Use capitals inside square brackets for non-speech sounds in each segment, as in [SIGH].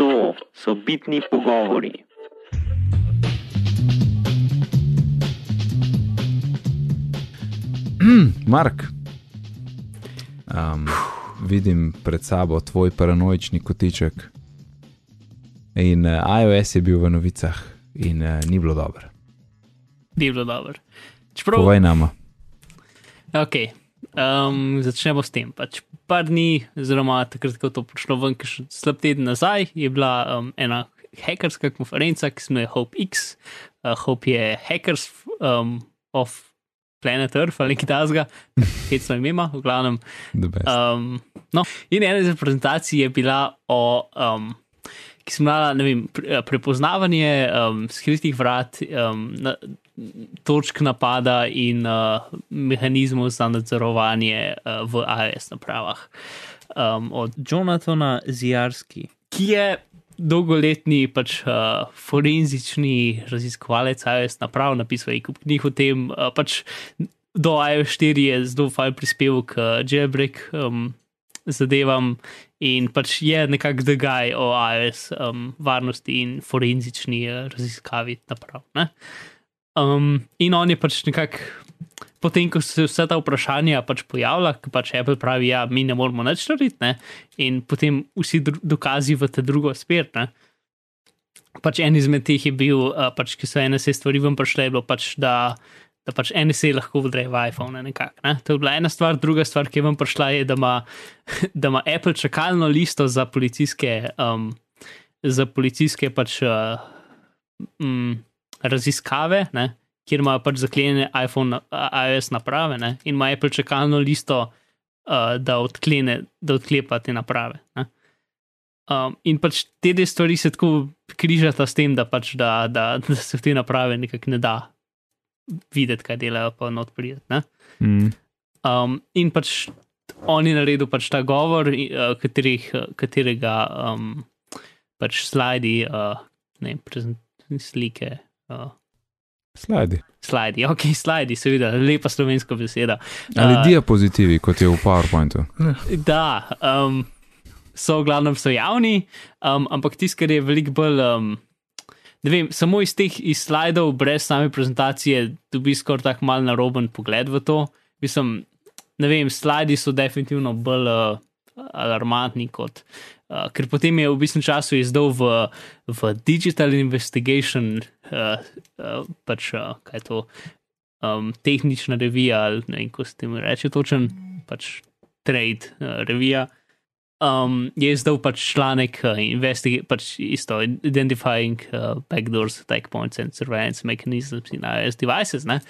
To so bitni pogovori. Mark, um, vidim pred sabo tvoj paranoični kotiček. In uh, iOS je bil v novicah in uh, ni bilo dobro. Ni bilo dobro. Čeprav, Povej nama. Ok, um, začnemo s tem. Pač par dni, oziroma takrat, ko je to prišlo ven, še slab teden nazaj, je bila um, ena hekerska konferenca, ki se imenuje HopeX. Uh, Hope je Hackers um, of Planet Earth ali nekaj tasga, hecno ime, v glavnem. Um, no, in ena izmed prezentacij je bila o, um, ki sem imela, ne vem, pre, prepoznavanje um, skritih vrat, um, na, točk napada in uh, mehanizmov za nadzorovanje uh, v iOS napravah. Um, od Jonathana Zijarski. ki je dolgoletni pač, uh, forenzični raziskovalec iOS naprav, napisal je kup knjig o tem, uh, pač do iOS 4 je zelo fajn prispeval k uh, jailbreak um, zadevam in pač je nekako guy o iOS um, varnosti in forenzični uh, raziskavi naprav. Ne? Um, in on je pač nekako. Potem, ko se vse ta vprašanja pač pojavila, ki pač Apple pravi, ja, mi ne moramo nič narediti, ne? in potem vsi dokazi v te drugo smer. Ne? Pač en izmed teh je bil, uh, pač, ki so NSA stvari vam prišle, je bilo pač, da, da pač NSA lahko vdre v iPhone. Nekak, ne? To je bila ena stvar, druga stvar, ki je vam prišla, je, da ima, [LAUGHS] da ima Apple čakalno listo za policijske, um, za policijske pač, uh, mm, raziskave, ne? kjer imajo pač zaklenjene iPhone, iOS naprave ne? in ima Apple čakalno listo, uh, da, odklene, da odklepa te naprave. Ne? Um, in pač te dve stvari se tako križata s tem, da, pač da, da, da se v te naprave nekako ne da videti, kaj delajo, pa not prideti. ne. Mm. Um, in pač on je naredil pač ta govor, uh, katerih, katerega um, pač slajdi, uh, ne vem, prezent- slike. Uh, Slajdi. Slajdi, ok, slajdi, seveda, lepa slovenska beseda. Ali Uh, diapozitivi, kot je v PowerPointu. Da, um, so v glavnem so javni, um, ampak tisto, kar je veliko bolj. Um, ne vem, samo iz teh iz slajdov, brez same prezentacije, dobiš skoraj tako mal naroben pogled v to. Mislim, ne vem, slajdi so definitivno bolj uh, alarmantni kot. Uh, ker potem je v bistvu času izdal v, v Digital Investigation, uh, uh, pač uh, kaj je to, um, tehnična revija, ali ne vem, kako se temu reče točen, pač trade uh, revija. Um, je izdal pač članek, uh, pač isto, identifying uh, backdoors, attack points and surveillance mechanisms in iOS devices, ne?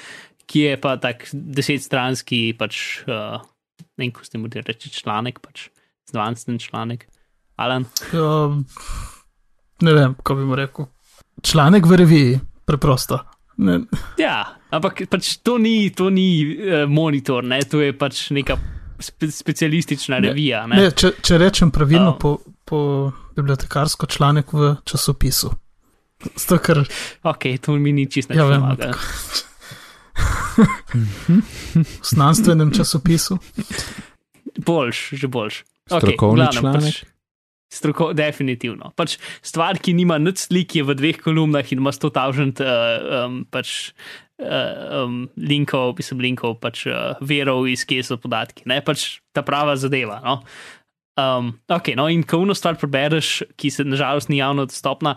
ki je pa tak desetstranski, pač, uh, ne vem, kako se temu reče, članek, pač znanstven članek. Alan, Um, ne vem, kako bi mu rekel. Članek v reviji, preprosto. Ne, Ja, ampak pač to ni, to ni uh, monitor, ne? to je pač neka spe, specialistična Ne, revija. Ne, ne, če, če rečem pravilno, Um. po, po bibliotekarsko članek v časopisu. Zato, ker Ok, to mi ni čisto Ja, vem, pomaga. [LAUGHS] v znanstvenem časopisu. Boljš, že boljš. Strokovni v glavnem, članek? Pač, stroko, definitivno. Pač stvar, ki nima nič slik, je v dveh kolumnah in ima 100 tavžent uh, um, pač, uh, um, linkov, pisem linkov, pač uh, verov, iz kje so podatki. Ne? Pač ta prava zadeva. No? Um, ok, no in ko uno stvar prebereš, ki se nažalost ni javno dostopna,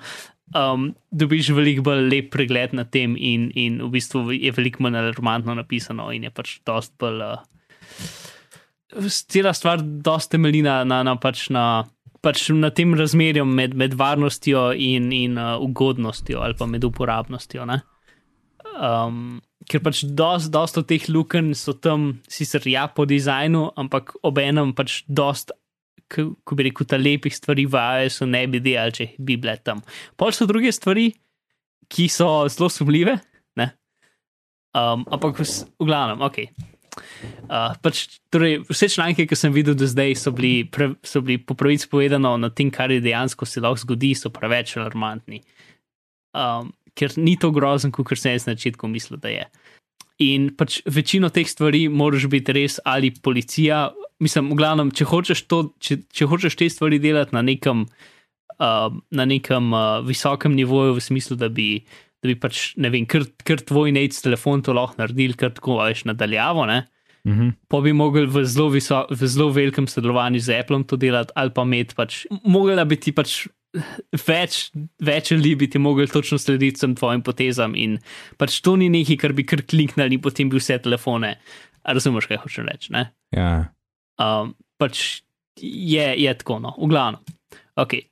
um, dobiš veliko bolj lep pregled nad tem, in, in v bistvu je veliko manj alarmantno napisano, in je pač dost bolj. Uh, cela stvar dosta temelji na, na, na, pač na, pač na tem razmerju med, med varnostjo in, in uh, ugodnostjo, ali pa med uporabnostjo. ne. Um, ker pač dost, dost od teh lukenj so tam, sicer ja, po dizajnu, ampak obenem pač dost. Ko bi rekel, ta lepih stvari v iOS-u ne bi delali, če bi bile tam. Pol so druge stvari, ki so zelo sumljive, ne? Um, ampak v, v glavnem, ok. Uh, pač, torej, vse članke, ki sem videl do zdaj, so bili, pre, so bili po pravici povedano na tem, kar je dejansko se lahko zgodi, so preveč alarmantni. Um, ker ni to grozen, kot sem jaz na začetku mislil, da je. In pač večino teh stvari moraš biti res ali policija. Mislim, v glavnem, če hočeš, to, če, če hočeš te stvari delati na nekem uh, na nekem uh, visokem nivoju, v smislu, da bi, da bi pač, ne vem, kar, kar tvoj nec telefon to lahko naredil, kar tako veš nadaljavo, ne. Mhm. Pa bi mogli v zelo, viso, v zelo velikem sodelovanju z Appleom to delati, ali pa imeti pač, mogla bi ti pač več, več ljudi bi ti mogli točno slediti vsem tvojim potezam in pač to ni nekaj, kar bi kar kliknili in potem bi vse telefone. Razumeš, kaj hočem reči, ne? Ja. Um, pač je, je tako, no, v glavnem. Okay.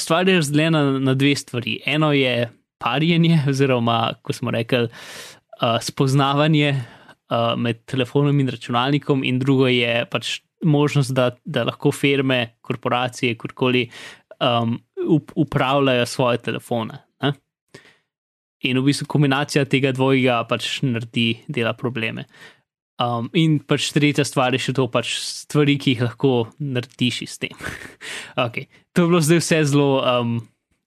Stvar je razdeljena na dve stvari. Eno je parjenje, oziroma, ko smo rekli, uh, spoznavanje uh, med telefonom in računalnikom, in drugo je pač možnost, da, da lahko firme, korporacije, kurkoli um, up, upravljajo svoje telefone. Ne? In v bistvu kombinacija tega dvojega pač naredi dela probleme. Um, in pač tretja stvar je še to, pač stvari, ki jih lahko narediš s tem. okay. To je bilo zdaj vse zelo um,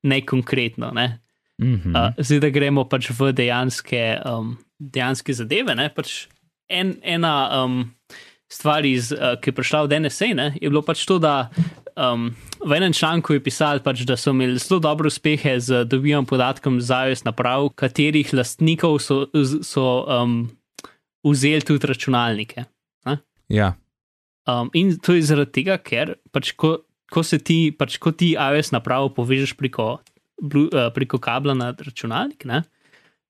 nekonkretno. Ne? Mhm. Uh, zdaj, da gremo pač v dejanske, um, dejanske zadeve. Ne? Pač en, ena um, stvar, iz, uh, ki je prišla od NSA, ne? je bilo pač to, da um, v enem članku je pisali, pač, da so imeli zelo dobre uspehe z dobivanjem podatkom za iOS naprav, katerih lastnikov so. so um, vzeli tudi računalnike. Ne? Ja. Um, in to je zaradi tega, ker pač ko, ko se ti, pač ko ti iOS napravo povežeš preko, blu, uh, preko kabla na računalnik, ne,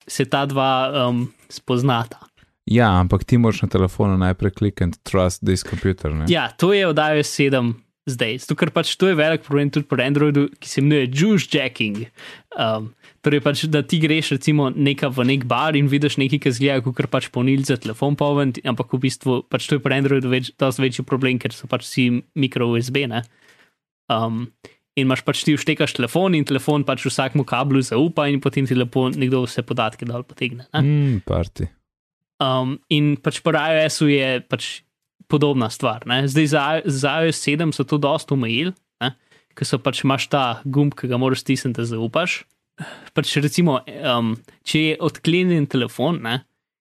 se ta dva um, spoznata. ja, ampak ti moraš na telefonu najprej klikniti Trust this computer. Ne? Ja, to je od iOS 7 zdaj, zato ker pač to je velik problem tudi pri Androidu, ki se imenuje juice jacking. Um, torej, pač, da ti greš recimo neka v nek bar in vidiš nekaj, ki zgleda kot pač polnilce za telefon poln, ampak v bistvu pač to je pri Androidu več, dosti večji problem, ker so pač vsi mikro USB. Ne? Um, in imaš pač ti vštekaš telefon in telefon pač vsakmu kablu zaupa in potem ti lepo nekdo vse podatke dol potegne. Ne? Mm, party. Um, in pač pri iOS-u je pač podobna stvar. Ne? Zdaj za, za iOS 7 so to dosta omejili, ker so pač imaš ta gumb, ki ga moraš stisniti, da zaupaš. Pač recimo, um, če je odklenjen telefon ne?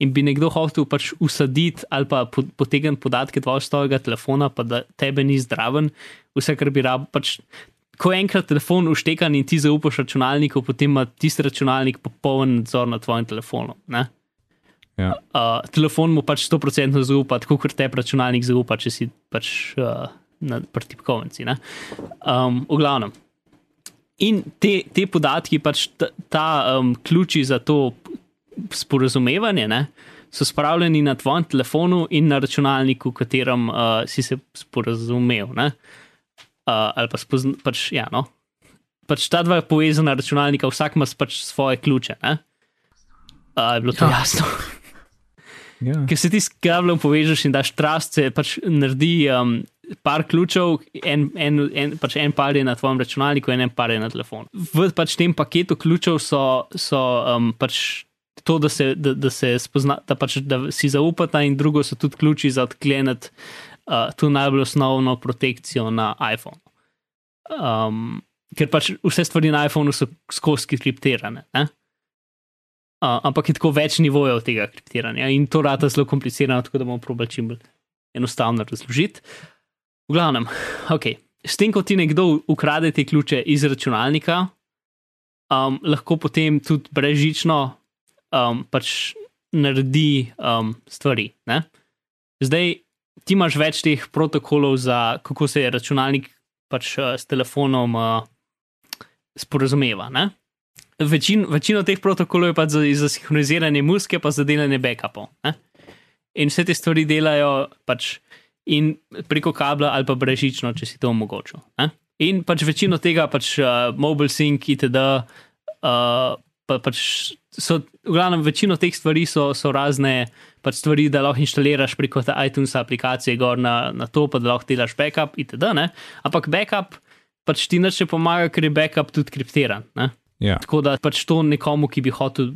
in bi nekdo hotel pač usaditi ali pa potegniti podatke tvojega telefona, pa da tebe ni zdraven, vse kar bi rab. Pač, ko enkrat telefon uštekan in ti zaupaš računalniku, potem ima tisti računalnik popoln nadzor nad tvojim telefonom. Ne? Ja. Uh, telefon mu pač 100% zaupa, tako kot te računalnik zaupa, če si pač uh, na tipkovnici. Um, v glavnem. In te, te podatki, pač ta, ta um, ključi za to sporazumevanje, ne, so spravljeni na tvojem telefonu in na računalniku, v katerem uh, si se sporazumel. Ne. Uh, ali pa spozna, pač, ja, no. pač ta dva povezana računalnika, vsak ima pač svoje ključe. Uh, je bilo to Ja. jasno? [LAUGHS] Ja. Ker se ti s kablom povežeš in daš trast, se pač naredi um, par ključev, en, en, en, pač en par je na tvojem računalniku, in en par je na telefonu. V pač tem paketu ključev so, so um, pač to, da, se, da, da, se spozna, da, pač, da si zaupata, in drugo so tudi ključi za odkleniti uh, to najbolj osnovno protekcijo na iPhone. Um, ker pač vse stvari na iPhonu so skozi kriptirane. Ne? Uh, ampak je tako več nivojev tega kriptiranja in to rata zelo komplicirano, tako da bomo probali čim bolj enostavno razložiti. V glavnem, okay. s tem, ko ti nekdo ukrade te ključe iz računalnika, um, lahko potem tudi brežično um, pač naredi um, stvari. Ne? Zdaj, ti imaš več teh protokolov za kako se računalnik pač uh, s telefonom uh, sporazumeva. Ne? Večin, večino teh protokolov je pa za, za sinhroniziranje muske, pa za delanje backupov. Ne? In vse te stvari delajo pač in preko kabla ali pa brežično, če si to omogočil. Ne? In pač večino tega, pač uh, mobile sync, itd., uh, pa, pač so, v glavnem, večino teh stvari so, so razne pač stvari, da lahko inštaliraš preko iTunes aplikacije gor na, na to, pa da lahko delaš backup, itd. Ne? Ampak backup pač ti neče pomaga, ker je backup tudi kriptiran. Ne? Ja. Tako da pač to nekomu, ki bi hotel.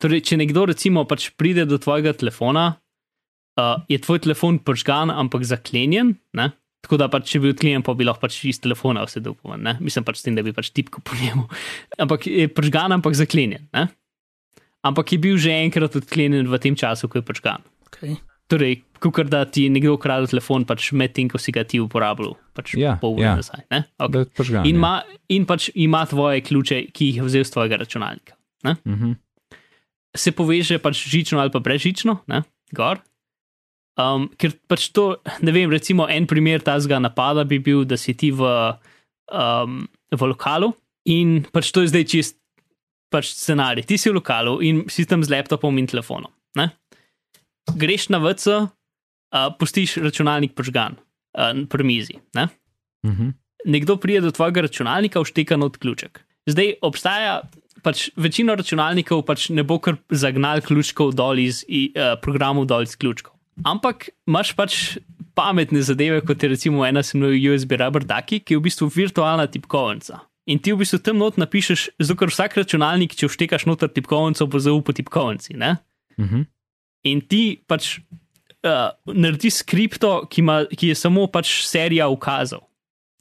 Torej, če nekdo recimo pač pride do tvojega telefona, uh, je tvoj telefon pržgan, ampak zaklenjen. Ne? Tako da pač, če bi odklenjen, pa bi lahko pač iz telefona vse dopoven. Mislim pač s tem, da bi pač tipko po njemu. Ampak je pržgan, ampak zaklenjen. Ne? Ampak je bil že enkrat odklenjen v tem času, ko je pržgan. Okay. Torej, kot da ti nekdo ukrade telefon, pač medtem, ko si ga ti uporabljal, pač Ja, pol ure ja. nazaj. ne? Okay. Da je požgan, In, ja. ima, in pač ima tvoje ključe, ki jih je vzel z tvojega računalnika. Ne? Mhm. Se poveže pač žično ali pa brezžično, ne? gor. Um, ker pač to, ne vem, recimo en primer tazga napada bi bil, da si ti v, um, v lokalu in pač to je zdaj čist pač scenarij. Ti si v lokalu in si tam z laptopom in telefonom. Ne? Greš na VC, uh, pustiš računalnik požgan uh, pri mizi. Ne? Mhm. nekdo pride do tvojega računalnika, všteka not ključek. Zdaj obstaja, pač večina računalnikov pač ne bo kar zagnal ključkov dol iz uh, programov dol iz ključkov. Ampak imaš pač pametne zadeve, kot je recimo ena se imenuje USB Rubber Ducky, ki je v bistvu virtualna tipkovnica. In ti v bistvu tam not napišeš, zato ker vsak računalnik, če vštekaš noter tipkovnico, bo zaup po tipkovnici. Ne? Mhm. In ti pač uh, narediš skripto, ki, ima, ki je samo pač serija ukazov.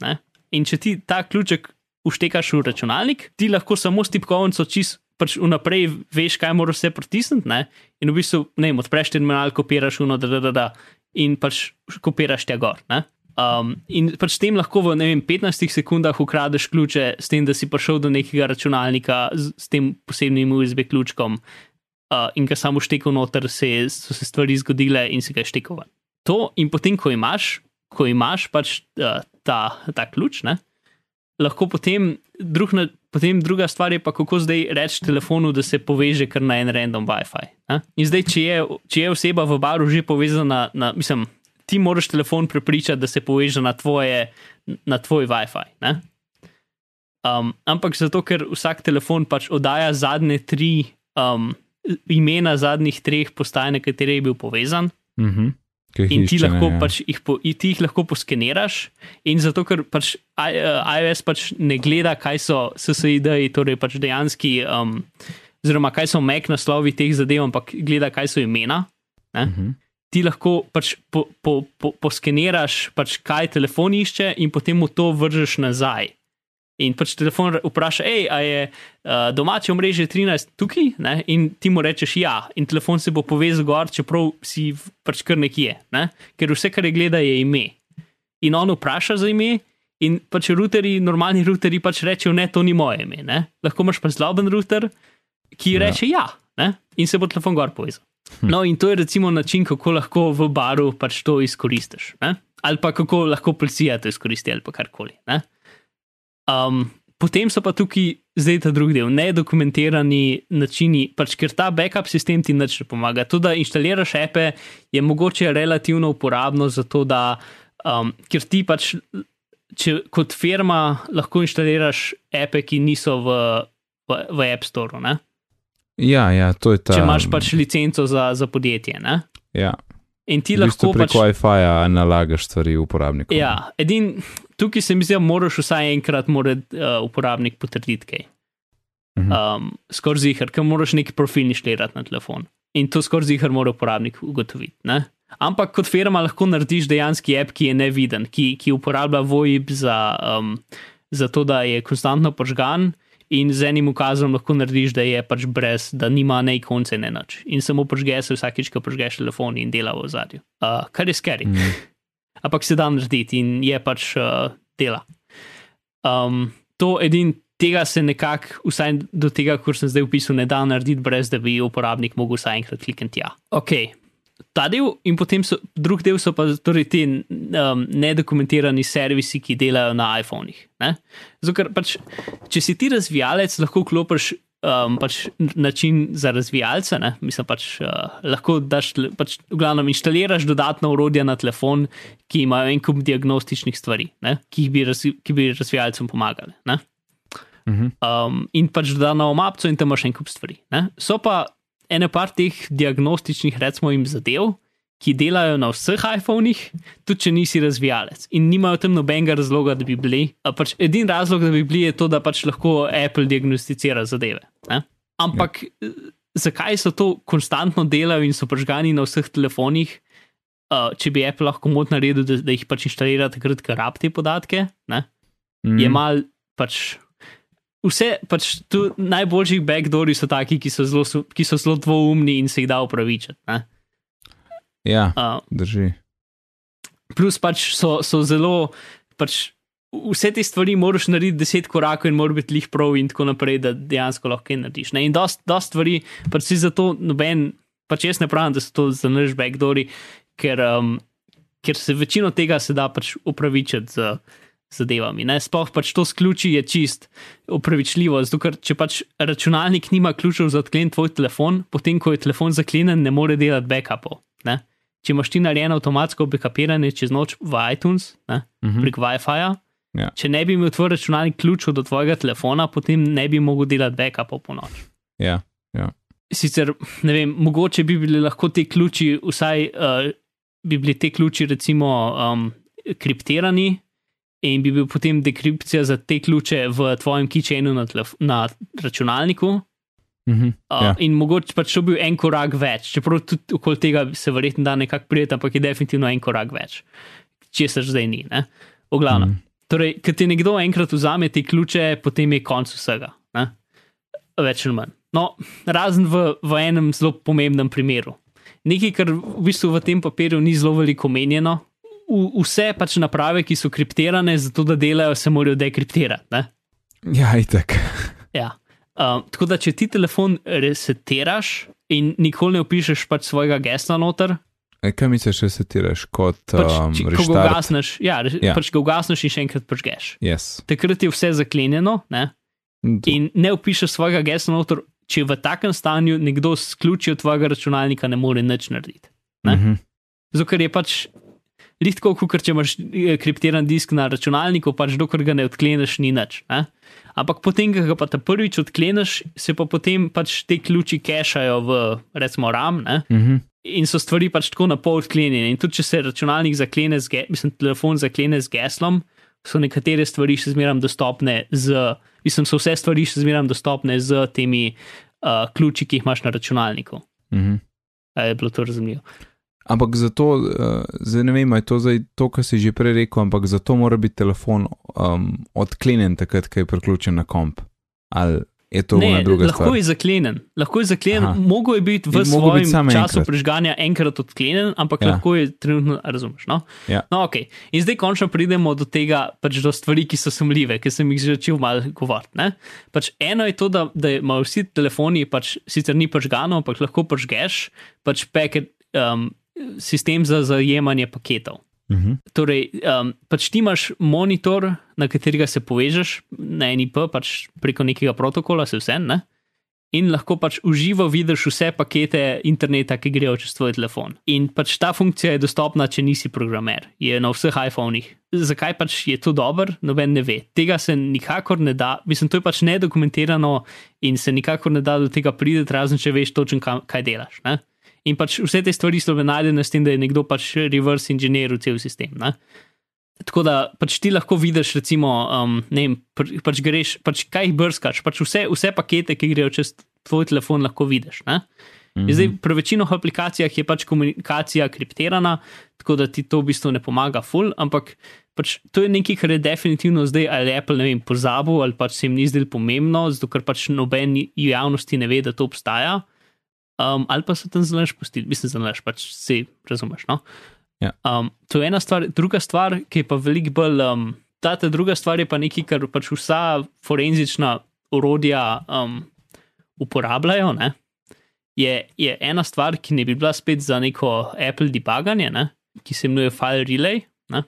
Ne? In če ti ta ključek uštekaš v računalnik, ti lahko samo s tipkovnico čist pač vnaprej veš, kaj moraš vse pritisniti. Ne? In v bistvu, ne vem, odpreš terminal, kopiraš uno, da, da, da, da, in pač kopiraš tja gor. Ne? Um, in pač s tem lahko v vem, 15 sekundah ukradeš ključe, s tem, da si prišel do nekega računalnika z, s tem posebnim USB ključkom uh, in ga samo štekel noter, se, so se stvari zgodile in si ga ven. To in potem, ko imaš, ko imaš pač uh, ta, ta ključ, ne, lahko potem, drug, na- potem druga stvar je pa, kako zdaj reči telefonu, da se poveže kar na en random WiFi. Ne? In zdaj, če je, če je oseba v baru že povezana, na, mislim, ti moraš telefon prepričati, da se poveže na, tvoje, na tvoj WiFi. Ne? Um, ampak zato, ker vsak telefon pač oddaja zadnje tri um, imena zadnjih treh postaj, na katere je bil povezan, Mhm. Ki jih in ti išče, lahko, ja. pač jih, po, ti jih lahko poskeniraš, in zato, ker pač eh, iOS pač ne gleda, kaj so SSID-ji, torej pač dejanski, um, oziroma kaj so Mac naslovi teh zadev, ampak gleda, kaj so imena. Ne? Mhm. Ti lahko pač po, po, po, poskeniraš, pač kaj telefon išče, in potem mu to vržeš nazaj. In pač telefon vpraša, hej, a je uh, domače omrežje 13 tukaj, ne? in ti mu rečeš ja, in telefon se bo povezal gor, čeprav si pač kar nekje, ne? ker vse, kar je gleda, je ime. In on vpraša za ime, in pač ruteri, normalni ruteri pač rečejo, ne, to ni moje ime. Ne? Lahko imaš pa zloben ruter, ki Ja. reče ja, ne? in se bo telefon gor povezal. No, in to je recimo način, kako lahko v baru pač to izkoristiš. Ne? Ali pa kako lahko policija to izkoristi, ali pa karkoli. Ne? Um, potem so pa tukaj zdaj ta drugi del, nedokumentirani načini, pač ker ta backup sistem ti nič ne pomaga. To, da inštaliraš ape, je mogoče relativno uporabno, zato da, um, ker ti pač, če kot firma lahko inštaliraš ape, ki niso v, v, v App Store. Ne? Ja, ja, to je ta. če imaš pač licenco za, za podjetje. Ne? Ja, In ti v bistvu lahko pač. preko Wi-Fi-ja nalagaš stvari uporabnikom. Ja, edin, tukaj se mi zdi, da moraš vsaj enkrat mora, uh, uporabnik potrditi kaj. Mhm. Um, skoraj zihar, ker moraš neki profil inštalirati na telefon. In to skoraj zihar mora uporabnik ugotoviti. Ne? Ampak kot firma lahko narediš dejanski app, ki je neviden, ki, ki uporablja VoIP za, um, za to, da je konstantno požgan. In z enim ukazom lahko narediš, da je pač brez, da nima ne konce, ne nič. In samo požge se vsakič, ko požgeš telefon in dela v zadju. Uh, kar je skeri. Mhm. Ampak se da narediti in je pač uh, dela. Um, to edin tega se nekako, vsaj do tega, kar sem zdaj opisal, ne da narediti, brez da bi uporabnik mogel vsaj enkrat klikniti tja. Ok. Ta del, in potem so, drug del so pa torej ti um, nedokumentirani servisi, ki delajo na iPhonih. Zato, ker pač, če si ti razvijalec, lahko klopiš um, pač način za razvijalce. Ne? Mislim, pač, uh, lahko daš, pač, v glavnem, inštaliraš dodatna urodja na telefon, ki imajo en kup diagnostičnih stvari, ne? ki, bi razvi, ki bi razvijalcem pomagali. Ne? Mhm. um, in pač da na omapcu in tam imaš en kup stvari. Ne? So pa ene par teh diagnostičnih, recimo, jim zadev, ki delajo na vseh iPhonih, tudi če nisi razvijalec in nimajo tam nobenega razloga, da bi bili. A Pač edin razlog, da bi bili, je to, da pač lahko Apple diagnosticira zadeve. Ne? Ampak ja. zakaj so to konstantno delajo in so požgani na vseh telefonih? Uh, če bi Apple lahko mod naredil, da, da jih pač inštalira takrat, ko rab te podatke, ne? Mhm. je mal pač. Vse, pač tu najboljši backdoori so taki, ki so zelo, ki so zelo dvoumni in se jih da upravičiti. Ne? Ja, Uh, drži. plus pač so, so zelo. Pač vse te stvari moraš narediti deset korakov in mora biti lih prav, in tako naprej, da dejansko lahko kaj narediš. Ne? In dost, dost stvari, pač si zato noben, pač jaz ne pravim, da so to za naš backdoori, ker, um, ker se večino tega se da pač upravičiti z zadevami. Ne? Sploh pač to s ključi je čist upravičljivo, zato ker če pač računalnik nima ključev za odklen tvoj telefon, potem ko je telefon zaklenjen, ne more delati backupov. Ne? Če imaš ti narejeno avtomatsko backupiranje čez noč v iTunes, ne, Mhm. prek WiFi-ja, Ja. če ne bi imel tvoj računalnik ključev do tvojega telefona, potem ne bi mogel delati backupov po noč. Ja, Sicer, ne vem, mogoče bi bili lahko ti ključi, vsaj uh, bi bili ti ključi, recimo, um, kriptirani in bi bil potem dekripcija za te ključe v tvojem keychainu na, na računalniku. Mhm. Uh, Ja. In mogoče pač bil en korak več, čeprav tudi okoli tega se verjetno da nekako prijeti, ampak je definitivno en korak več, česar zdaj ni. Ne? V glavnem. Mhm. Torej, ker ti nekdo enkrat vzame te ključe, potem je konc vsega. Ne? Več ali manj. No, razen v, v enem zelo pomembnem primeru. Nekaj, kar v bistvu v tem papirju ni zelo veliko omenjeno. V- Vse pač naprave, ki so kriptirane, zato da delajo, se morajo dekriptirati. Ne? ja itek. Ja. Um, tako da, če ti telefon resetiraš in nikoli ne opišeš pač svojega gesla noter, E, Kaj misliš, če se tiraš kot pač, um, če, ko ga ugasneš, ja, re, Ja. pač ga ugasneš in še enkrat prižgeš. Yes. Takrat je vse zaklenjeno ne? To- in ne opišeš svojega gesla noter, če v takem stanju nekdo s ključi od tvojega računalnika ne more nič narediti. ne? Mhm. Zato ker je pač. Lihtko, kot če imaš eh, kriptiran disk na računalniku, pač dokler ga ne odkleneš, ni nič. Ne? Ampak potem, ko ga pa ta prvič odkleneš, se pa potem pač te ključi kešajo v, recimo, RAM ne? Mhm. in so stvari pač tako na pol odklenjene. In tudi, če se računalnik zaklene, z mislim, telefon zaklene z geslom, so nekatere stvari še zmeraj dostopne z, mislim, so vse stvari še zmeraj dostopne z temi uh, ključi, ki jih imaš na računalniku. Mhm. A je bilo to razumljivo? Ampak zato, uh, zdaj ne vem, je to zdaj to, kar si že prej rekel, ampak zato mora biti telefon um, odklenjen takrat, ko je priključen na komp. Ali je to ne, druga lahko stvar? je zaklenjen. Lahko je zaklenjen, mogo je biti v biti svojem samo času enkrat. prežganja enkrat odklenjen, ampak Ja. lahko je trenutno, razumeš. No? Ja. No, okay. In zdaj končno pridemo do tega, pač do stvari, ki so sumljive, ki sem jih že začel malo govoriti. Pač eno je to, da, da imajo vsi telefoni, pač, sicer ni pažgano, ampak lahko pažgeš pač paket, um, sistem za zajemanje paketov. Mhm. Torej, um, pač ti imaš monitor, na katerega se povežeš na NIP, pač preko nekega protokola, se vse ne. In lahko pač uživo vidiš vse pakete interneta, ki grejo čez tvoj telefon. In pač ta funkcija je dostopna, če nisi programer, je na vseh iPhonih. Zakaj pač je to dobro, noben ne ve. Tega se nikakor ne da, mislim, to je pač nedokumentirano in se nikakor ne da do tega priti, razen če veš točno, kaj delaš. Ne? In pač vse te stvari so bile najdene s tem, da je nekdo pač reverse inženiral cel sistem. Ne? Tako da pač ti lahko vidiš, recimo, um, ne vem, pač greš, pač kaj brskaš, pač vse, vse pakete, ki grejo čez tvoj telefon, lahko vidiš. Ne? -hmm. Zdaj, pri večino aplikacijah je pač komunikacija kriptirana, tako da ti to v bistvu ne pomaga, ful, ampak pač to je nekaj, kar je definitivno zdaj ali Apple ne vem, pozabil ali pač se jim ni zdelo pomembno, zato ker pač noben javnosti ne ve, da to obstaja. Um, ali pa so tam zelo pustili, mislim, zelo pač si razumeš. No? Ja. Um, to je ena stvar, druga stvar, ki je pa veliko bolj. Um, ta, ta druga stvar je pa nekaj, kar pač vsa forenzična orodja um, uporabljajo. Ne? Je, je ena stvar, ki ne bi bila spet za neko Apple debuganje, ne? ki se imenuje File Relay, ne?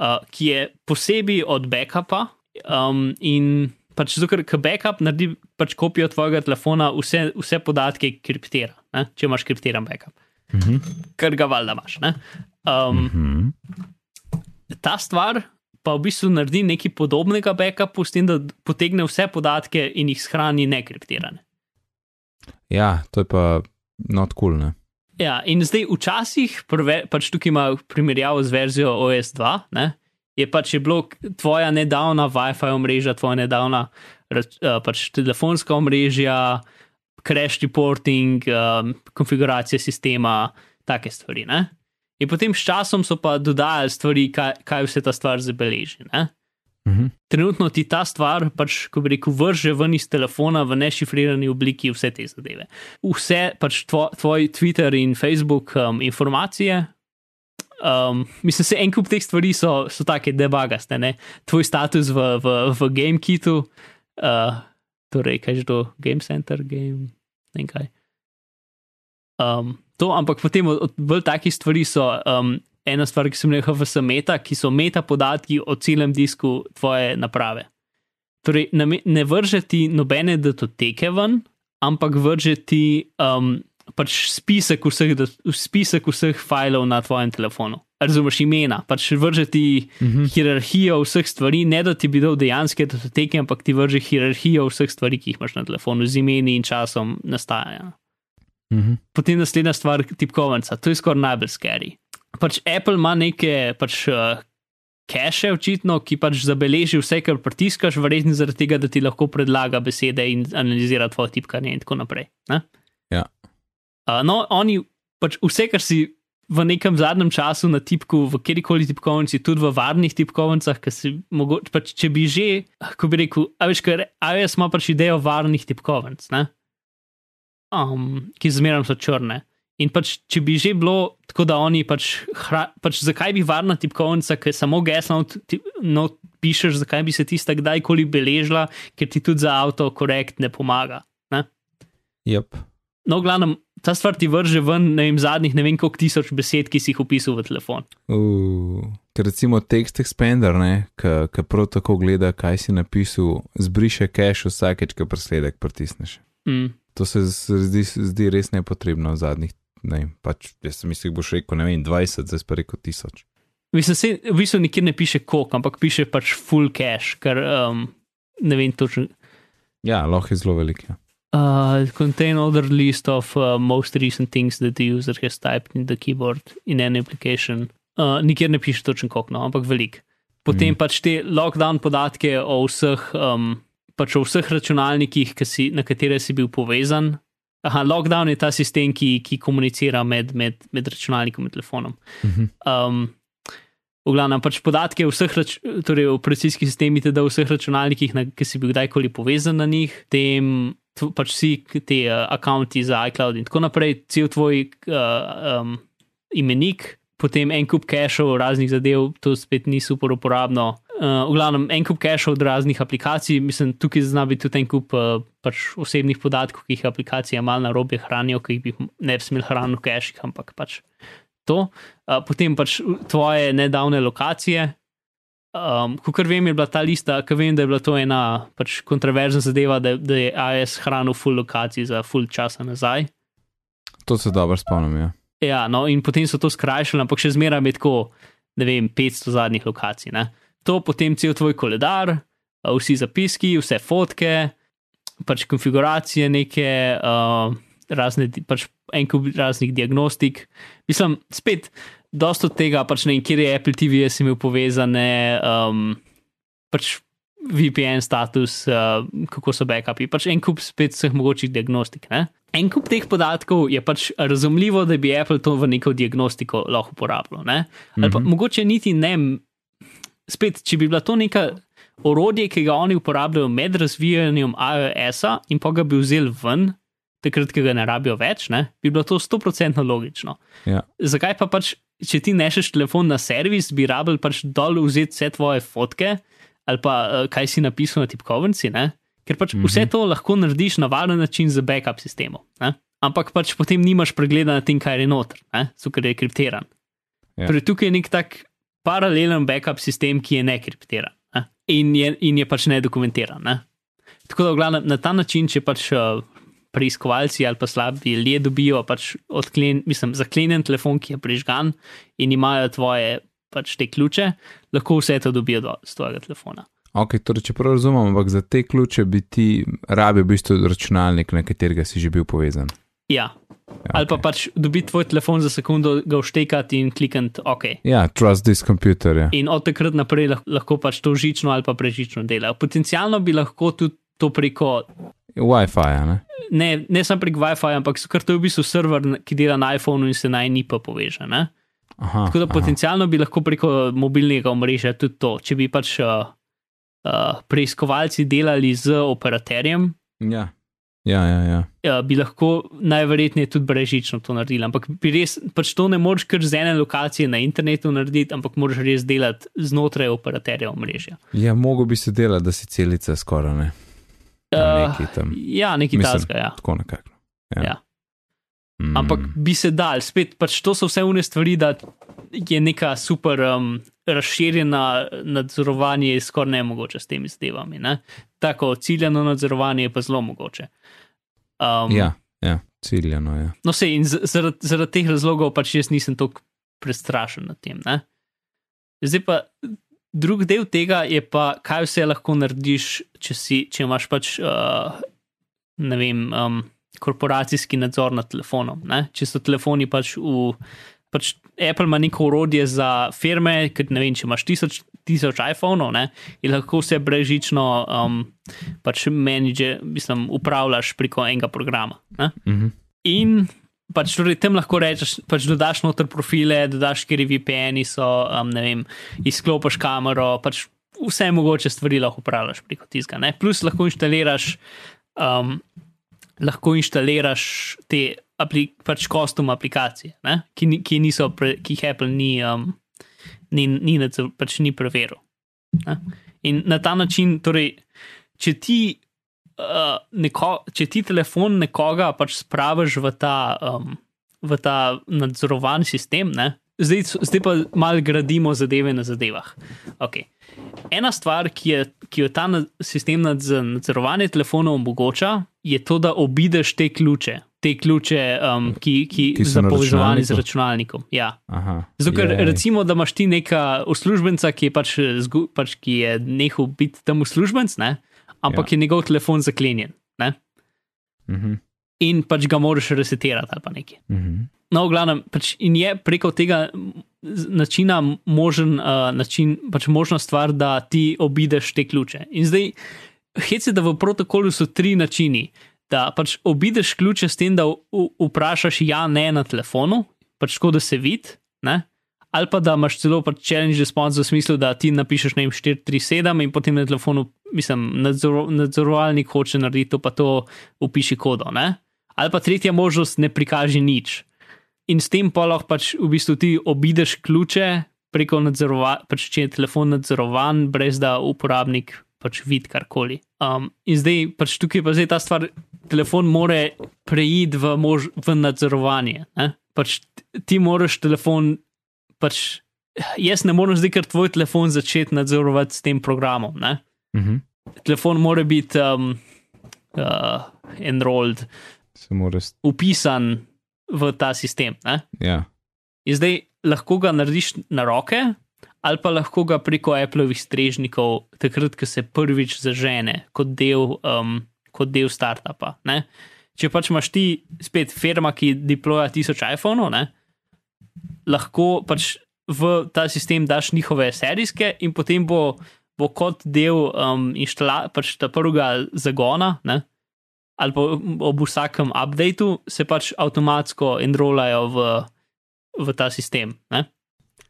uh, ki je posebej od backupa um, in pač zato, ker backup naredi pač kopijo tvojega telefona, vse, vse podatke kriptira, ne? če imaš kriptiran backup, Mhm. kar ga valjda imaš. ne. Um, Mhm. ta stvar pa v bistvu naredi nekaj podobnega backupu, s tem, da potegne vse podatke in jih shrani nekriptirane. Ja, to je pa not cool. Ne? Ja, in zdaj včasih, prve, pač tukaj ima primerjavo z verzijo OS2, ne, je pač je bilo tvoja nedavna WiFi omrežja, tvoja nedavna eh, pač telefonska omrežja, crash reporting, um, konfiguracija sistema, take stvari. Ne. In potem s časom so pa dodajali stvari, kaj, kaj vse ta stvar zabeleži. Ne. Mhm. trenutno ti ta stvar, pač, ko bi rekel, vrže ven iz telefona v nešifrirani obliki vse te zadeve. Vse, pač tvo, tvoj Twitter in Facebook um, informacije. Um, mislim, se en kup teh stvari so, so take debagaste, ne? tvoj status v, v, v GameKitu, uh, torej, kaj že to, Game Center, Game, ne kaj. Um, to, ampak potem od, od bolj takih stvari so um, ena stvar, ki sem rekel, v meta, ki so meta podatki o celem disku tvoje naprave. Torej, ne, ne vrže ti nobene datoteke ven, ampak vrže ti um, pač spisek vseh, spisek vseh filev na tvojem telefonu. Razumeš imena, pač vrže ti uh -huh. hierarhijo vseh stvari, ne da ti bi dal dejanske datoteke, ampak ti vrže hierarhijo vseh stvari, ki jih imaš na telefonu, z imeni in časom nastajanja. Mhm. Potem naslednja stvar, tipkovnica, to je skoraj najbolj scary. Pač Apple ima neke pač, uh, cache, očitno, ki pač zabeleži vse, kar pritiskaš, verjetno zaradi tega, da ti lahko predlaga besede in analizira tvoje tipkanje in tako naprej. Ne? Ja. Uh, no, oni pač vse, kar si v nekem zadnjem času na tipku, v kjerkoli tipkovnici, tudi v varnih tipkovnicah, ki si mogoče, pač, če bi že, ko bi rekel, a veš, ker iOS ima pač idejo varnih tipkovnic, ne? um, ki zmeraj so črne. In pač, če bi že bilo tako, da oni pač, hra, pač zakaj bi varna tipkovnica, ki samo geslo no, pišeš, zakaj bi se tista kdajkoli beležila, ker ti tudi za avto korekt ne pomaga. Ne? Yep. No, v glavnem, ta stvar ti vrže ven, ne vem, zadnjih ne vem koliko tisoč besed, ki si jih upisal v telefon. Uh, ker recimo Text Expander, ki prav tako gleda, kaj si napisal, zbriše cache vsakeč, ko presledek pritisneš. Mm. To se zdi, zdi res nepotrebno v zadnjih, ne vem, pač, jaz sem mislil, boš rekel, ne vem, 20, zdaj pa rekel 1000. Mislim, se, v bistvu nikjer ne piše koliko, ampak piše pač full cache, ker um, ne vem točno. Ja, lahko je zelo velik. Ja. Uh, contain order list of uh, most recent things that the user has typed in the keyboard in an application. Uh, nikjer ne piše točno koliko, no, ampak velik. Potem mm. pač te lockdown podatke o vseh, um, pač o vseh računalnikih, ki si, na katere si bil povezan. Aha, lockdown je ta sistem, ki, ki komunicira med, med, med računalnikom in telefonom. Mhm. Um, v glavnem, pač podatke o vseh, rač, torej o operacijskih sistemih, o vseh računalnikih, na, ki si bil kdajkoli povezan na njih, tem pač vsi k- te uh, akonti za iCloud in tako naprej, cel tvoj uh, um, imenik, potem en kup cachov raznih zadev, to spet ni super uporabno. Uh, v glavnem, en kup cachov od raznih aplikacij, mislim, tukaj zna biti tudi en kup uh, pač osebnih podatkov, ki jih aplikacije malo na robe hranijo, ki jih ne bi smeli hraniti v cachih, ampak pač to. Uh, potem pač tvoje nedavne lokacije. Um, Kot vem, je bila ta lista, ki vem, da je bila to ena pač kontroverzna zadeva, da, da je AES hranil full lokacij za full časa nazaj. To se dobro spomnim. Ja. Ja, no, in potem so to skrajšali, ampak še zmeraj je tako, ne vem, 500 zadnjih lokacij. Ne? To potem cel tvoj koledar, uh, vsi zapiski, vse fotke, pač konfiguracije, neke uh, razne, pač en kup raznih diagnostik. Mislim, spet, dosta od tega, pač ne vem, kje je Apple TV, si imel povezane, um, pač VPN status, uh, kako so backupi, pač en kup spet vseh mogočih diagnostik. Ne? En kup teh podatkov je pač razumljivo, da bi Apple to v neko diagnostiko lahko uporabljal. Ne? Ali pa Mhm. mogoče niti ne, spet, če bi bila to neka orodje, ki ga oni uporabljajo med razvijanjem iOS-a in pa ga bi vzeli ven, takrat, ko ga ne rabijo več, ne? bi bilo to 100% logično. Ja. Zakaj pa pač, če ti nešeš telefon na servis, bi rabil pač dol vzeti vse tvoje fotke ali pa uh, kaj si napisal na tipkovnici, ne? ker pač mm -hmm. vse to lahko narediš na varen način z backup sistemom. Ne? Ampak pač potem nimaš pregleda na tem, kaj je noter, ker je kriptiran. Ja. Torej, tukaj je nek tak paralelen backup sistem, ki je nekriptiran ne? in, je, in je pač nedokumentiran. Ne? Tako da, v glavnem, na ta način, če pač uh, preiskovalci ali pa slabi ljudje dobijo pač odklen, mislim, zaklenjen telefon, ki je prižgan in imajo tvoje pač te ključe, lahko vse to dobijo do, z tvojega telefona. Ok, torej, če prav razumem, ampak za te ključe bi ti rabil v bistvu računalnik, na katerega si že bil povezan. Ja. Ja, Ali pa okej. pač dobiti tvoj telefon za sekundo, ga vštekati in klikati OK. Ja, trust this computer. Ja. In od takrat naprej lah- lahko pač to žično ali pa prežično dela. Potencialno bi lahko tudi to preko, Wi-Fi, ne? ne, samo prek WiFi, ampak ker to je v bistvu server, ki dela na iPhonu in se naj ni pa poveže. Ne? Aha, Tako da aha. potencialno bi lahko preko mobilnega omrežja tudi to, če bi pač uh, uh, preiskovalci delali z operaterjem, Ja, ja, ja. ja. uh, bi lahko najverjetneje tudi brežično to naredili. Ampak res, pač to ne moreš kar z ene lokacije na internetu narediti, ampak moraš res delati znotraj operaterja omrežja. ja mogo bi se delati, da si celica skoraj ne. Uh, Nekaj tam. ja, nekaj tasga, ja. Tako nekako. Ja. Ja. Mm. Ampak bi se dal, spet pač to so vse une stvari, da je neka super um, razširjena nadzorovanje skoraj nemogoče s temi zadevami. Ne? Tako ciljeno nadzorovanje je pa zelo mogoče. Um, Ja, ja, ciljano je. No, sej, in zaradi, zaradi teh razlogov pač jaz nisem tako prestrašen nad tem. Ne? Zdaj pa drug del tega je pa, kaj vse lahko narediš, če, si, če imaš pač, uh, ne vem, um, korporacijski nadzor nad telefonom. Ne? Če so telefoni pač v. Pač Apple ima neko urodje za firme, ker ne vem, če imaš tisoč, tisoč iPhonov, ne, in lahko vse brežično um, pač menedže, mislim, upravljaš preko enega programa. Ne. Mhm. In pač torej, tam lahko rečeš, pač dodaš noter profile, dodaš, kjer VPN-i so, um, ne vem, izklopiš kamero, pač vse mogoče stvari lahko upravljaš preko tiska. Ne? Plus lahko inštaliraš, um, lahko inštaliraš te apli, pač kostum aplikacije, ne? ki, ki, niso, pre, ki jih Apple ni, um, ni, ni, pač ni preveril. Ne? In na ta način, torej, če ti neko, če ti telefon nekoga pač spraviš v ta, um, v ta nadzorovan sistem, ne? zdaj, zdaj pa malo gradimo zadeve na zadevah. Okay. Ena stvar, ki, je, ki jo ta sistem nadz- nadzorovanja telefonov omogoča, je to, da obideš te ključe. Te ključe, um, ki, ki, Ki so za povezovanje z računalnikom. Ja. Aha. Zato, ker recimo, da imaš ti neka uslužbenca, ki je pač, zgu, pač ki je nehal biti tam uslužbenc, ne? Ampak Ja. je njegov telefon zaklenjen. Ne? Mhm. In pač ga moraš resetirati ali pa nekaj. Mhm. No, v glavnem, pač in je preko tega načina možen, uh, način, pač možna stvar, da ti obideš te ključe. In zdaj, hec je, da v protokolu so tri načini. Da pač obideš ključe s tem, da vprašaš ja, ne na telefonu, pač tako, da se vidi, ne? Ali pa da imaš celo pač challenge response v smislu, da ti napišeš ne vem 437 in potem na telefonu, mislim, nadzor, nadzorovalnik hoče narediti to, pa to upiši kodo. Ne? Ali pa tretja možnost, ne prikaži nič. In s tem pa lahko pač v bistvu ti obideš ključe preko nadzorovanja, pač če je telefon nadzorovan, brez da uporabnik pač vidi karkoli. Um, in zdaj pač tukaj pa zdaj ta stvar, telefon more preiti v, mož, v nadzorovanje. Ne? Pač ti moraš telefon, pač jaz ne morem zdaj kar tvoj telefon začeti nadzorovati s tem programom. Ne? Mhm. Telefon mora biti um, uh, enrolled, Se mora. st- upisan v ta sistem. Ne? Ja. In zdaj lahko ga narediš na roke, ali pa lahko ga preko Appleovih strežnikov, takrat, ko se prvič zažene kot del, um, kot del startupa. Ne? Če pač imaš ti spet firma, ki deploja tisoč iPhonov, ne? Lahko pač v ta sistem daš njihove serijske in potem bo, bo kot del um, inštala, pač ta prvega zagona. Ne? Ali pa ob vsakem updateu se pač avtomatsko enrolajo v, v ta sistem. Ne?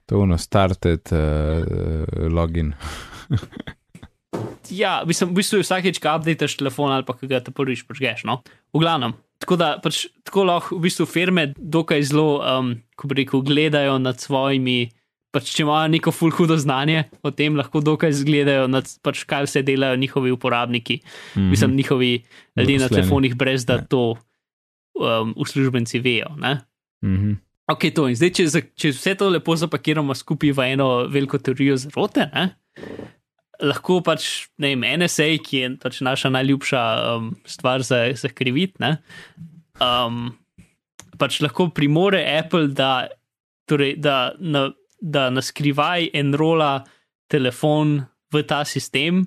To je ono started uh, login. [LAUGHS] Ja, mislim, v bistvu je vsakeč, ko updateš telefon ali pa ki ga te prvič počgeš. No? V glavnem. Tako da pač, tako lahko v bistvu firme dokaj zelo, um, ko bi rekel, gledajo nad svojimi. Pač, če imajo neko full hudo znanje o tem, lahko dokaj zgledajo, nad, pač, kaj vse delajo njihovi uporabniki, mm -hmm. mislim, njihovi ljudje na telefonih, brez da Ja. to um, uslužbenci vejo. Ne? Mhm. Ok, to in zdaj, če, če vse to lepo zapakiramo skupaj v eno veliko teorijo zarote, ne, lahko pač, ne vem, NSA, ki je pač naša najljubša um, stvar za, za krivit, ne, um, pač lahko primore Apple, da, torej, da, na, da na skrivaj enrola telefon v ta sistem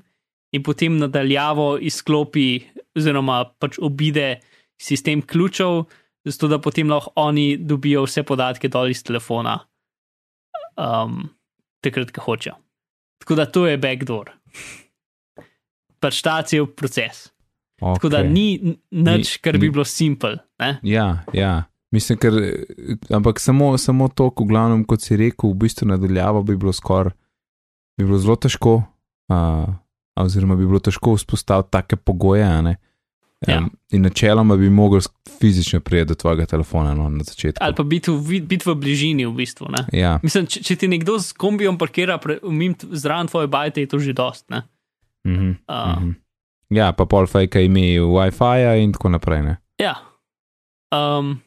in potem nadaljavo izklopi, oziroma pač obide sistem ključev, zato da potem lahko oni dobijo vse podatke dol iz telefona, um, takrat, ko hočejo. Tako da to je backdoor. Pač ta cel proces. Okay. Tako da ni nič, kar bi bilo simpel. Ja, ja. Mislim, ker, ampak samo, samo to, v glavnem, kot si rekel, v bistvu nadaljavo bi bilo skoraj, bi bilo zelo težko. Uh, oziroma bi bilo težko vzpostaviti take pogoje. ne. Ja. Em, In načeloma bi mogel fizično priti do tvojega telefona no, na začetku. Ali pa biti v, biti v bližini, v bistvu. Ne? Ja, Mislim, če, če ti nekdo s kombijem parkira pre- zraven tvoje bajte, je to že dost. Ne? mhm, A. mhm. ja, pa pol fajka ime WiFi-ja in tako naprej. Ne? Ja. Um,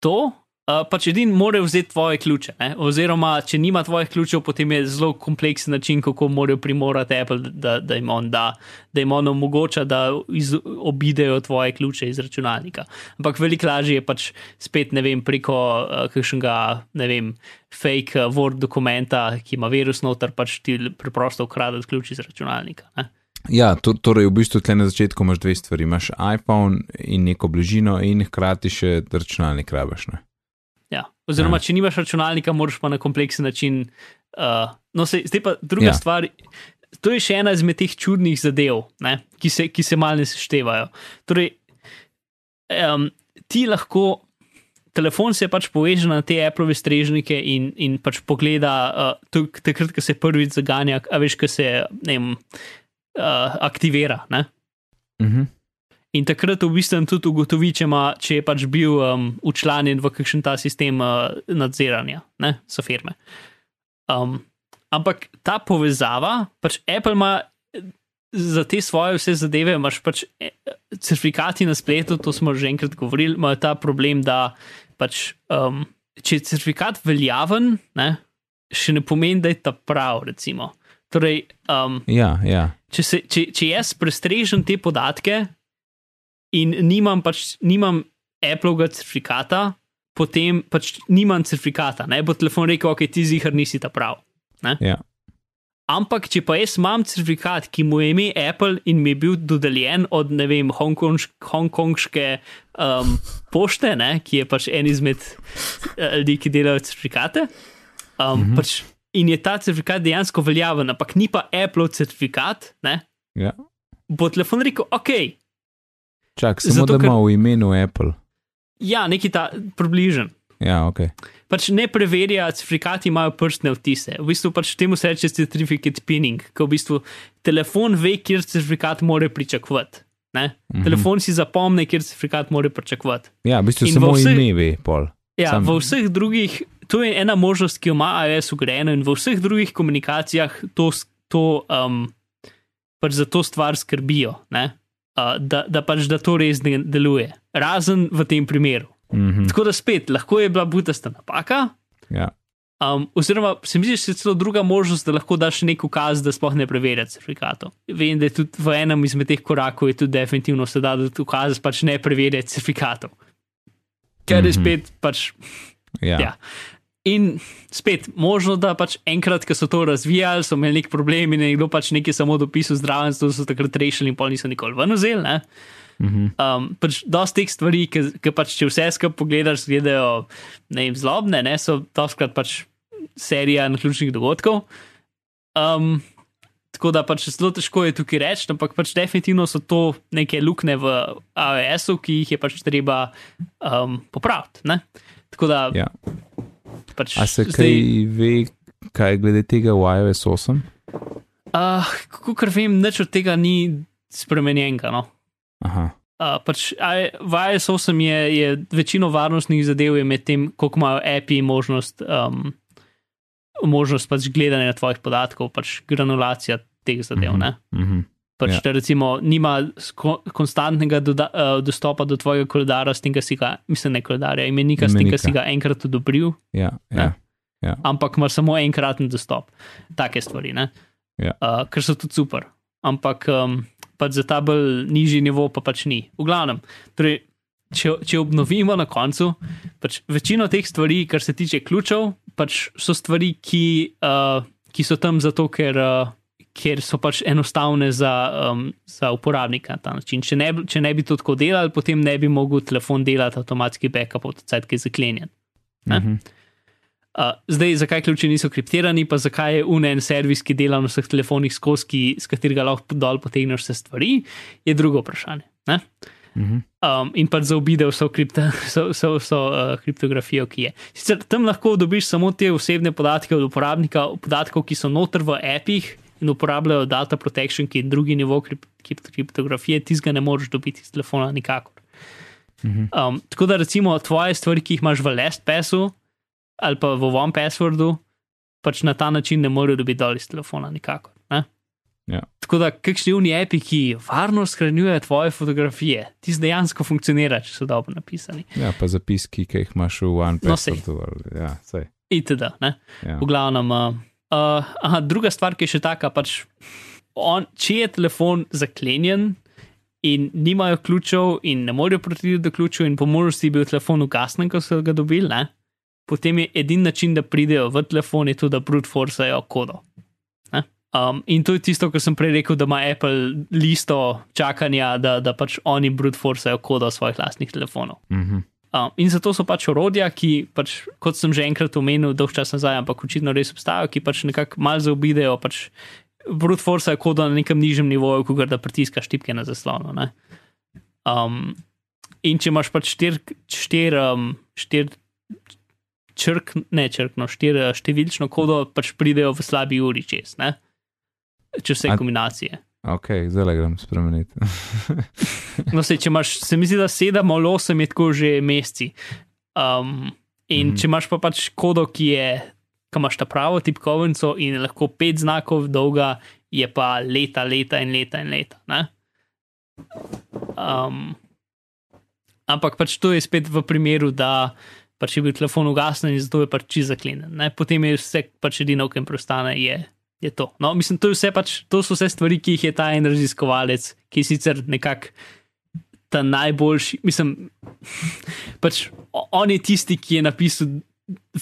to, uh, pač edin mora vzeti tvoje ključe. Ne? Oziroma, če nima tvojih ključev, potem je zelo kompleksen način, kako morajo primorati Apple, da, da, jim on da, da jim on omogoča, da iz, obidejo tvoje ključe iz računalnika. Ampak veliko lažje je pač spet, ne vem, preko uh, kakšnega, ne vem, fake uh, Word dokumenta, ki ima virus noter, pač ti preprosto ukradati ključ iz računalnika. Ne? Ja, to, torej v bistvu tle na začetku imaš dve stvari. Imaš iPhone in neko bližino, in hkrati še računalnik rabaš. Ne? Ja. Oziroma, Ja. če nimaš računalnika, moraš pa na kompleksen način. Uh, no, se, zdaj pa druga Ja. stvar. To je še ena izmed teh čudnih zadev, ne, ki se, ki se mal ne seštevajo. Torej, um, ti lahko. Telefon se pač poveže na te Apple strežnike in, in pač pogleda, uh, takrat, ko se prvič zaganja, a veš, ko se ne vem, uh, aktivira. Ne? Mhm. In takrat v bistvu tudi ugotovi, če, ima, če je pač bil um, učlanjen v kakšen ta sistem uh, nadziranja, ne, so firme. Um, ampak ta povezava, pač Apple ima za te svoje vse zadeve, imaš pač eh, certifikati na spletu, to smo že enkrat govorili, imajo ta problem, da pač, um, če je certifikat veljaven, ne, še ne pomeni, da je ta prav. Recimo. Torej, um, Ja, ja. če, se, če, če jaz prestrežem te podatke in nimam, pač, nimam Appleovega certifikata, potem pač nimam certifikata. Ne bo telefon rekel, ok, ti zihar nisi ta prav. Ne? ja. Ampak, če pa jaz imam certifikat, ki mu je ime Apple in mi je bil dodeljen od, ne vem, Hongkonš, hongkonške um, pošte, ne, ki je pač en izmed eh, ljudi, ki delajo certifikate. Um, mm -hmm. pač, in je ta certifikat dejansko veljaven, ampak ni pa Apple certifikat, ne, ja. bo telefon rekel, ok, Čak, samo Zato, da ima v imenu Apple. ja, neki ta približen. Ja, ok. Pač ne preverja, certifikati imajo prstne odtise. V bistvu pač temu se reče certificate pinning, ko v bistvu telefon ve, kjer certifikat mora pričakovati. Ne? Mm. -hmm. Telefon si zapomne, kjer certifikat mora pričakovati. Ja, v bistvu In samo vseh- ime ve, pol. Ja, Sam-. V vseh drugih, to je ena možnost, ki jo ima iOS ugrajeno, in v vseh drugih komunikacijah to, to um, pač za to stvar skrbijo, ne? Uh, da, da pač da to res ne deluje. Razen v tem primeru. Mhm. Tako da spet, lahko je bila butasta napaka. Ja. Um, oziroma, se mi zdi, da je celo druga možnost, da lahko daš nek ukaz, da sploh ne preverja certifikatov. Vem, da je tudi v enem izmed teh korakov je tudi definitivno se da dati ukaz, pač ne preverja certifikatov. Ker je Mhm. spet pač. Ja. Ja. In spet, možno, da pač enkrat, ko so to razvijali, so imeli nek problem in nekdo pač nekaj samo dopisal zdraven, zato so takrat rešili in pol niso nikoli ven vzeli. ne. Mhm. Um, pač dosti teh stvari, ki pač če vse skupaj pogledaš, gledajo ne vem, zlobne, ne, so doskrat pač serija naključnih dogodkov. Um, tako da pač zelo težko je tukaj reči, ampak pač definitivno so to neke luknje v AWS-u, ki jih je pač treba um, popraviti. Ne? Tako da Ja. Pač A se kaj ve, kaj glede tega v iOS 8? Uh, Kot vem, nič od tega ni spremenjenega. No? Aha. Uh, pač, v iOS 8 je, je večino varnostnih zadev je med tem, koliko imajo API možnost, um, možnost pač gledanja tvojih podatkov, pač granulacija teh zadev. Mhm. Ne? Mhm. Pač, Ja. ja. recimo, nima konstantnega doda, uh, dostopa do tvojega koledarja, s tem, da si ga, mislim, ne koledarja, imenika, s tem, Imenika. da si ga enkrat odobril, Ja, ja. ampak ima samo enkraten dostop. Take stvari, ne? Ja. Uh, ker so tudi super. Ampak um, pač za ta bolj nižji nivo pa pač ni. V glavnem, torej, če, če obnovimo na koncu, pač večino teh stvari, kar se tiče ključev, pač so stvari, ki, uh, ki so tam zato, ker. Uh, Ker so pač enostavne za, um, za uporabnika na ta način. Če ne, če ne bi to tako delali, potem ne bi mogel telefon delati avtomatski backup od cajt, ki je zaklenjen. Ne? Mhm. Uh, zdaj, zakaj ključi niso kriptirani, pa zakaj je unen servis, ki dela na vseh telefonih skozi, ki, s katerega lahko dol potegneš vse stvari, je drugo vprašanje. Ne? Mhm. Um, in pač zaobide vso, kripta, vso, vso, vso uh, kriptografijo, ki je. Sicer tam lahko dobiš samo te osebne podatke od uporabnika, podatkov, ki so noter v apih, in uporabljajo data protection, ki je drugi nivo krip, krip, kriptografije, tistega ne moreš dobiti iz telefona nikakor. Um, tako da recimo tvoje stvari, ki jih imaš v LastPassu ali pa v One Passwordu, pač na ta način ne morejo dobiti dol iz telefona nikakor. Ne? Ja. Tako da, kakšni unji api, ki varno shranjujejo tvoje fotografije, ti dejansko funkcionira, če so dobro napisani. Ja, pa zapiski, ki jih imaš v No, sej. OnePasswordu. ja, sej. Itd. Ne? Ja. V glavnem. Uh, uh, aha, druga stvar, ki je še taka, pač, on, če je telefon zaklenjen in nimajo ključev in ne morejo priti do ključev, in po možnosti je bil telefon ugasnen, ko so ga dobili, ne? potem je edini način, da pridejo v telefon, je tudi, da brute forcejo kodo. Um, in to je tisto, kar sem prej rekel, da ima Apple listo čakanja, da, da pač oni brute forcejo kodo svojih lastnih telefonov. Mhm. Um, in zato so pač orodja, ki, pač, kot sem že enkrat omenil, dolg čas nazaj, ampak očitno res obstajajo, ki pač nekako malo zaobidejo pač brute force kodo na nekem nižjem nivoju, kot da pritiskaš tipke na zaslonu. ne. Um, in če imaš pač štir, štir, um, štir črk, ne črkno, štir, eh, številčno kodo, pač pridejo v slabi uri čez, ne? če vse A- kombinacije. Ok, zdaj grem spremeniti. [LAUGHS] No, sej, če imaš, se mi zdi, da sedem ali osem je tako že meseci. Um, in mm. če imaš pa pač kodo, ki je, ki imaš ta pravo tipkovnico in je lahko pet znakov dolga, je pa leta, leta in leta in leta. Ne? Um, ampak pač to je spet v primeru, da pač je bil telefon ugasnen in zato je pač čisto zaklenjen. Ne? Potem je vse pač edino, kar jim preostane, je, je to. No, mislim, to, je vse pač, to so vse stvari, ki jih je ta en raziskovalec, ki je sicer nekako ta najboljši, mislim, [LAUGHS] pač on je tisti, ki je napisal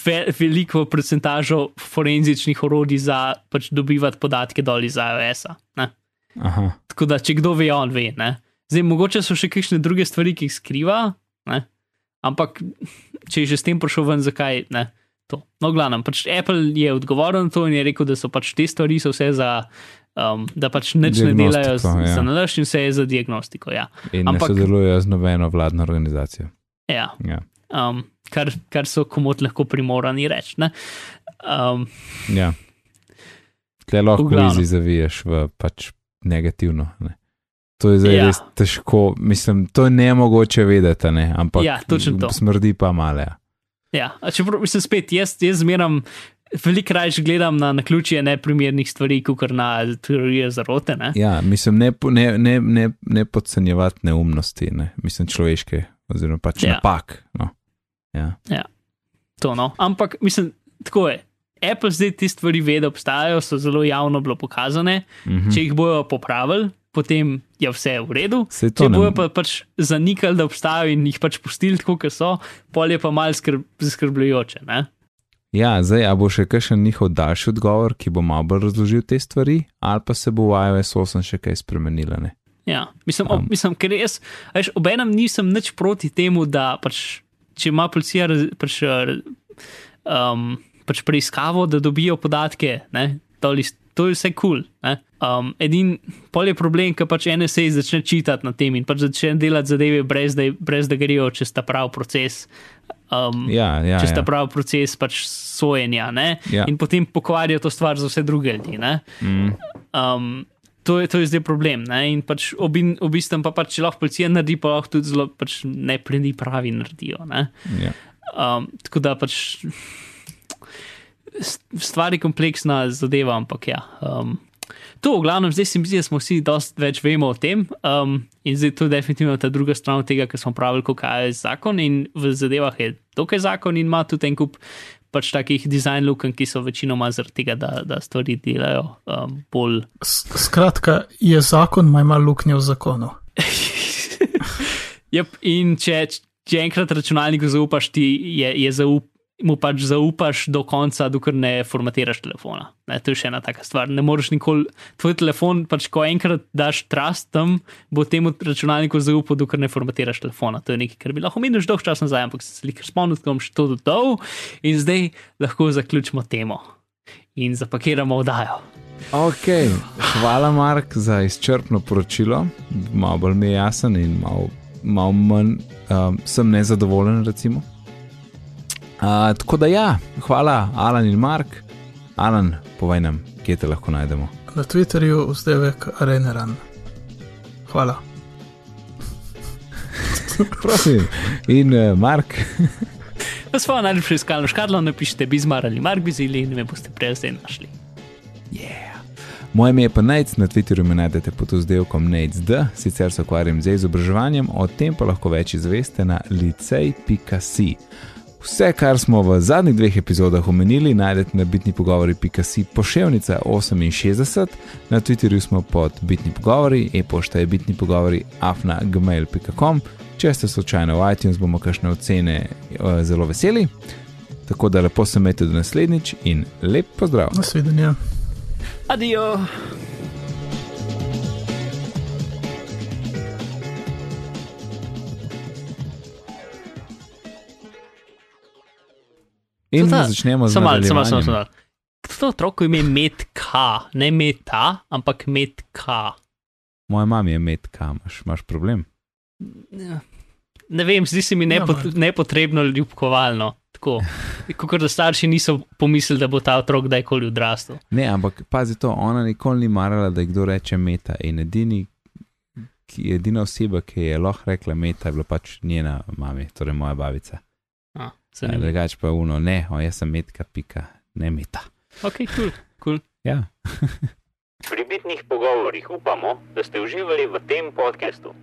ve, veliko procentažo forenzičnih orodij za pač dobivati podatke dol iz iOS-a. Aha, Tako da, če kdo ve, on ve. Ne? Zdaj, mogoče so še kakšne druge stvari, ki jih skriva, ne? ampak [LAUGHS] če je že s tem prišel ven, zakaj ne? To. No, glavno, pač Apple je odgovoren na to in je rekel, da so pač te stvari vse za, um, da pač nič ne delajo z- ja. za nalašč in vse je za diagnostiko. Ja. in Ampak- ne sodelujejo z nobeno vladno organizacijo. Ja. Ja. Um, kar, kar so komod lahko primorani reči. ne. Um, ja. Tle lahko V glavnem. izi zaviješ v pač negativno. Ne. To je zdaj Ja. res težko, mislim, to je nemogoče vedeti, a ne? ampak Ja, to. smrdi pa male. Ja. Ja, čeprav mislim spet, jaz, jaz zmeram. Veliko raje gledam na, na ključje neprimernih stvari, kot na teorije zarote. Ne? Ja, mislim, ne, ne, ne, ne, ne podcenjevati neumnosti, ne? mislim, človeške, oziroma pač Ja. ja. napak. No. Ja. To, no. Ampak mislim, tako je. Apple zdaj te stvari ve, da obstajajo, so zelo javno bilo pokazane. Mhm. Če jih bojo popravili, potem je vse v redu. Če bojo pa pač zanikali, da obstajajo in jih pač pustili tako, kot so, pol je pa mal skrb, zaskrbljujoče. Ne? Ja, zdaj, a bo še kakšen njihov daljši odgovor, ki bo malo bolj razložil te stvari, ali pa se bo v iOS 8 še kaj spremenilo. Ne? Ja, mislim, Um. ob, mislim ker jaz, veš, obenem nisem nič proti temu, da pač, če ima policija raz, pač, um, pač preiskavo, da dobijo podatke, ne, to, je- to je vse kul. Cool, um, edin pol je problem, ker pač NSA začne čitati na tem in pač začne delati zadeve, brez da, brez da grejo čez ta prav proces. Um, Ja, ja, čez ta ja. pravi proces pač sojenja, ne? Ja. in potem pokvarijo to stvar za vse druge ljudi. ne. Mm, Um, to, je, to je zdaj problem. Ne? In pač obin, v bistvu pa pač, lahko policija naredi, pa lahko tudi zelo pač nepredi pravi naredijo. Ne? ja. Um, tako da pač stvar je kompleksna zadeva, ampak ja. Um, to, v glavnem, zdaj se mi zdi, da smo vsi dosti več vemo o tem. Um, in zdaj to je definitivno ta druga stran tega, kar smo pravili, kako je zakon. In v zadevah je dokaj zakon in ima tudi en kup pač takih dizajn luken, ki so večinoma zaradi tega, da, da stvari delajo um, bolj Skratka, je zakon, ima ima luknje v zakonu. [LAUGHS] Yep, in če, če enkrat računalniku zaupaš, ti je, je zaup, mu pač zaupaš do konca, dokler ne formatiraš telefona. Ne, to je še ena taka stvar. Ne moreš nikoli, tvoj telefon, pač ko enkrat daš trust tam, bo temu računalniku zaupal, dokler ne formatiraš telefona. To je nekaj, kar bi lahko menil že dolgo časa nazaj, ampak se slikar spomnil, da bom še to dodal in zdaj lahko zaključimo temo in zapakiramo oddajo. Ok, hvala, Mark, za izčrpno poročilo. Malo bolj mi je jasen in malo, malo manj um, sem nezadovoljen. Recimo. Uh, tako da ja, hvala, Alan in Mark. Alan, povej nam, kje te lahko najdemo. na Twitterju vzdevek Areneran. Hvala. [LAUGHS] Prosim. In uh, Mark, Na svojo najljubšo iskalno škatlo napišite Bizmar ali Mark Bizili in me boste prej zdaj našli. yeah. moje ime je pa Nec, na Twitterju me najdete pod vzdelkom NecD, sicer se ukvarjam z izobraževanjem, o tem pa lahko več izveste na licej.si. Vse, kar smo v zadnjih dveh epizodah omenili, najdete na bitni pogovori.si pošiljka 68, na Twitterju smo pod bitni pogovori, e-pošta je bitni pogovori afna.gmail.com. Če ste slučajno v iTunes, bomo kakšne ocene eh, zelo veseli. Tako da lepo se imejte do naslednjič in lep pozdrav. Nasvidenje. Adijo! In ta- začnemo z malo, samo malo, samo malo. To otroko ime Metka, ne Meta, ampak Metka. Moja mama je metka, imaš, imaš problem. Ne vem, zdi se mi nepot, Ja, nepotrebno ljubkovalno. Tako, kot da starši niso pomislili, da bo ta otrok kdajkoli odrastel. Ne, ampak pazi to, ona nikoli ni marala, da kdo reče meta. In edini, ki, edina oseba, ki je lahko rekla meta, je bila pač njena mama, torej moja babica. Zanimivo. Drugač pa uno, ne, o, jaz sem metka, pika, ne meta. ok, cool, cool. Ja. Pri bitnih pogovorih upamo, da ste uživali v tem podkastu.